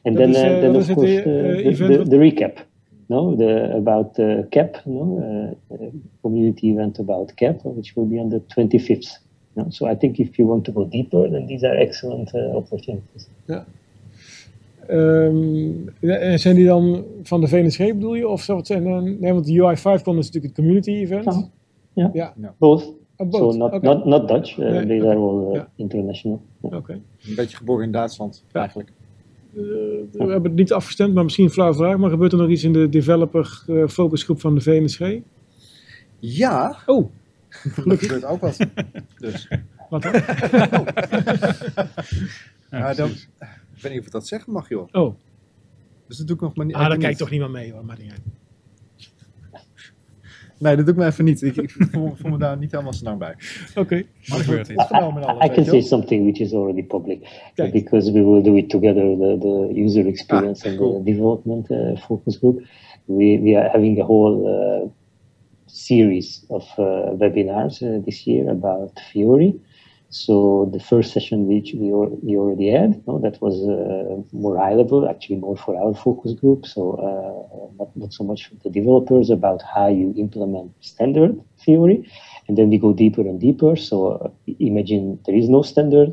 And then, is, uh, then of course uh, uh, the, the, the recap, no, the about uh, CAP, no, community event about CAP, which will be on the 25th. No? So I think if you want to go deeper, then these are excellent uh, opportunities. Ehm, ja, en zijn die dan van de VNSG bedoel je? Of zou het zijn? eh, nee, want de UI5Con is natuurlijk het community event. Ja. Ja, Both. oh, So both. not Oké. not not Dutch. Uh, Nee, oké. are all uh, Ja. international. Yeah. Oké. Een beetje geboren in Duitsland, Ja. eigenlijk. Eh, we hebben het niet afgestemd, maar misschien een flauwe vraag. Maar gebeurt er nog iets in de developer eh, focusgroep van de VNSG? Ja, Oh, er gebeurt ook wat. Dus. wat dan? Maar dan, ik weet niet of ik dat zeggen mag, joh. Oh, Dus dat doe ik nog maar niet. ah, daar even kijkt niet. toch niemand mee hoor, maar niet uit. Nee, dat doe ik me even niet. Ik, ik voel, voel me daar niet helemaal zo lang bij. Oké. Maar Het is genomen I, I can say something which is already public Kijk. because we will do it together, the, the user experience and cool. the development uh, focus group. We, we are having a whole uh, series of uh, webinars uh, this year about Fiori. So the first session which we, we already had, no, that was uh, more high level, actually more for our focus group. So uh, not, not so much for the developers about how you implement standard theory. And then we go deeper and deeper. So uh, imagine there is no standard,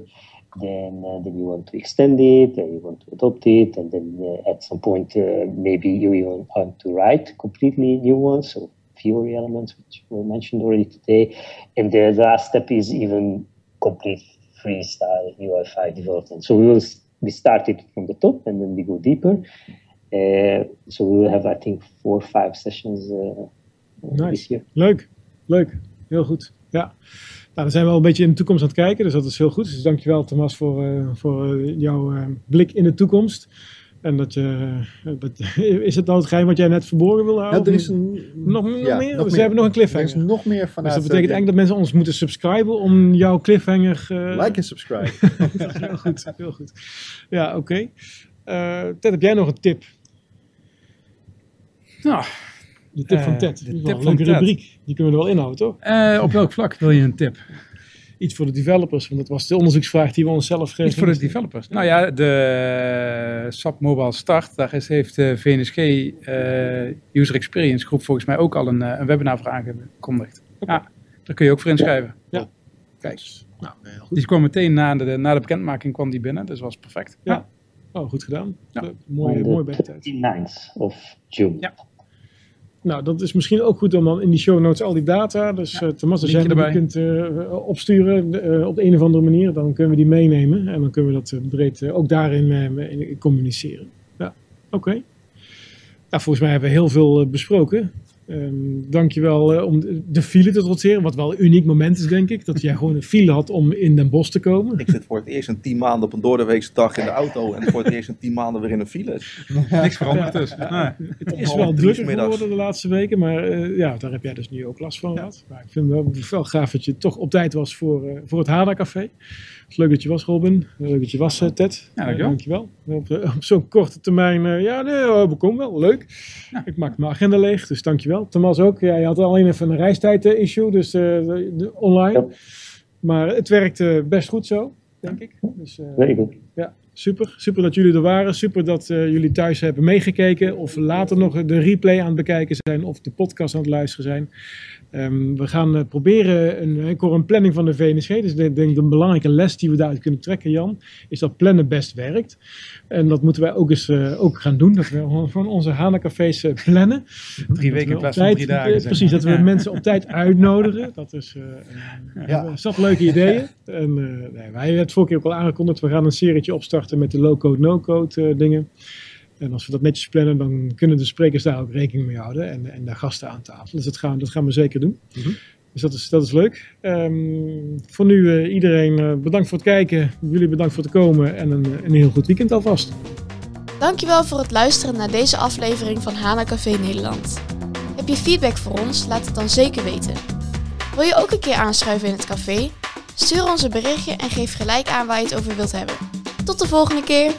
then then you want to extend it, then you want to adopt it, and then at some point maybe you even want to write completely new ones. So theory elements, which were mentioned already today. And the last step is even complete freestyle UI5 development. So we will we started from the top and then we go deeper. Uh, so we will have, I think, four or five sessions uh, Nice. this year. Leuk, leuk. Heel goed. Ja. Nou, dan zijn we al een beetje in de toekomst aan het kijken, dus dat is heel goed. Dus dankjewel Thomas voor, eh, voor eh, jouw eh, blik in de toekomst. En dat je, eh, dat, is het nou het geheim wat jij net verborgen wil Ja, houden? er is een, nog, nog ja, meer? nog Ze hebben nog een Er is cliffhanger. nog meer Dus vanuit... dat betekent eh, eigenlijk dat mensen ons moeten subscriben om jouw cliffhanger... eh, Like en subscribe. heel goed, heel goed. Ja, oké. Eh, Ted, heb jij nog een tip? Nou, De tip van Ted. de tip een van leuke Ted. rubriek. Die kunnen we er wel inhouden, toch? eh, op welk vlak wil je een tip? Iets voor de developers? Want dat was de onderzoeksvraag die we onszelf Iets voor de developers. Nou ja, de SAP Mobile Start, daar is, heeft de VNSG uh, User Experience Groep volgens mij ook al een, een webinar voor aangekondigd. Ja, daar kun je ook voor inschrijven. Ja. Kijk. Nou, die kwam meteen na de, na de bekendmaking kwam die binnen, dus was perfect. Ja. Oh, goed gedaan. Ja. Mooi, mooi bij tijd. 29th of June. Ja. Nou, dat is misschien ook goed om dan in die show notes al die data. Dus ja, uh, Thomas, als jij die kunt uh, opsturen uh, op de een of andere manier, dan kunnen we die meenemen. En dan kunnen we dat breed ook daarin in communiceren. Ja, oké. Okay. Nou, volgens mij hebben we heel veel besproken. Um, dankjewel uh, om de file te trotseren. Wat wel een uniek moment is, denk ik. Dat jij gewoon een file had om in Den Bosch te komen. Ik zit voor het eerst een tien maanden op een doordeweekse dag in de auto. En voor het eerst een tien maanden weer in een file. Niks veranderd dus. Ja, Het is wel drukker geworden de laatste weken. Maar uh, ja, daar heb jij dus nu ook last van gehad. Maar ik vind het wel, wel gaaf dat je toch op tijd was voor, uh, voor het Hada Café. Leuk dat je was, Robin. Leuk dat je was, Ted. Ja, dankjewel. dankjewel. Op, op zo'n korte termijn, ja, nee, we komen wel. Leuk. Ja. Ik maak mijn agenda leeg, dus dankjewel. Thomas ook. Ja, je had alleen even een reistijd-issue, dus uh, de, online. Ja. Maar het werkte best goed zo, denk ik. Dus, uh, goed. Ja, super. Super dat jullie er waren. Super dat jullie thuis hebben meegekeken. Of later nog de replay aan het bekijken zijn. Of de podcast aan het luisteren zijn. Um, we gaan uh, proberen, een, ik hoor een planning van de VNSG, dus ik denk een belangrijke les die we daaruit kunnen trekken, Jan, is dat plannen best werkt. En dat moeten wij ook eens uh, ook gaan doen, dat we van onze Hanacafés uh, plannen. Drie weken in plaats van drie dagen. precies, dat we ja. mensen op tijd uitnodigen. Dat is, ja. zat leuke ideeën. En, nee, wij hebben het vorige keer ook al aangekondigd, we gaan een serietje opstarten met de low-code, no-code dingen. En als we dat netjes plannen, dan kunnen de sprekers daar ook rekening mee houden en, en daar gasten aan tafel. Dus dat gaan, dat gaan we zeker doen. Mm -hmm. Dus dat is, dat is leuk. Um, voor nu uh, iedereen uh, bedankt voor het kijken. Jullie bedankt voor het komen en een, een heel goed weekend alvast. Dankjewel voor het luisteren naar deze aflevering van Hana Café Nederland. Heb je feedback voor ons? Laat het dan zeker weten. Wil je ook een keer aanschuiven in het café? Stuur ons een berichtje en geef gelijk aan waar je het over wilt hebben. Tot de volgende keer!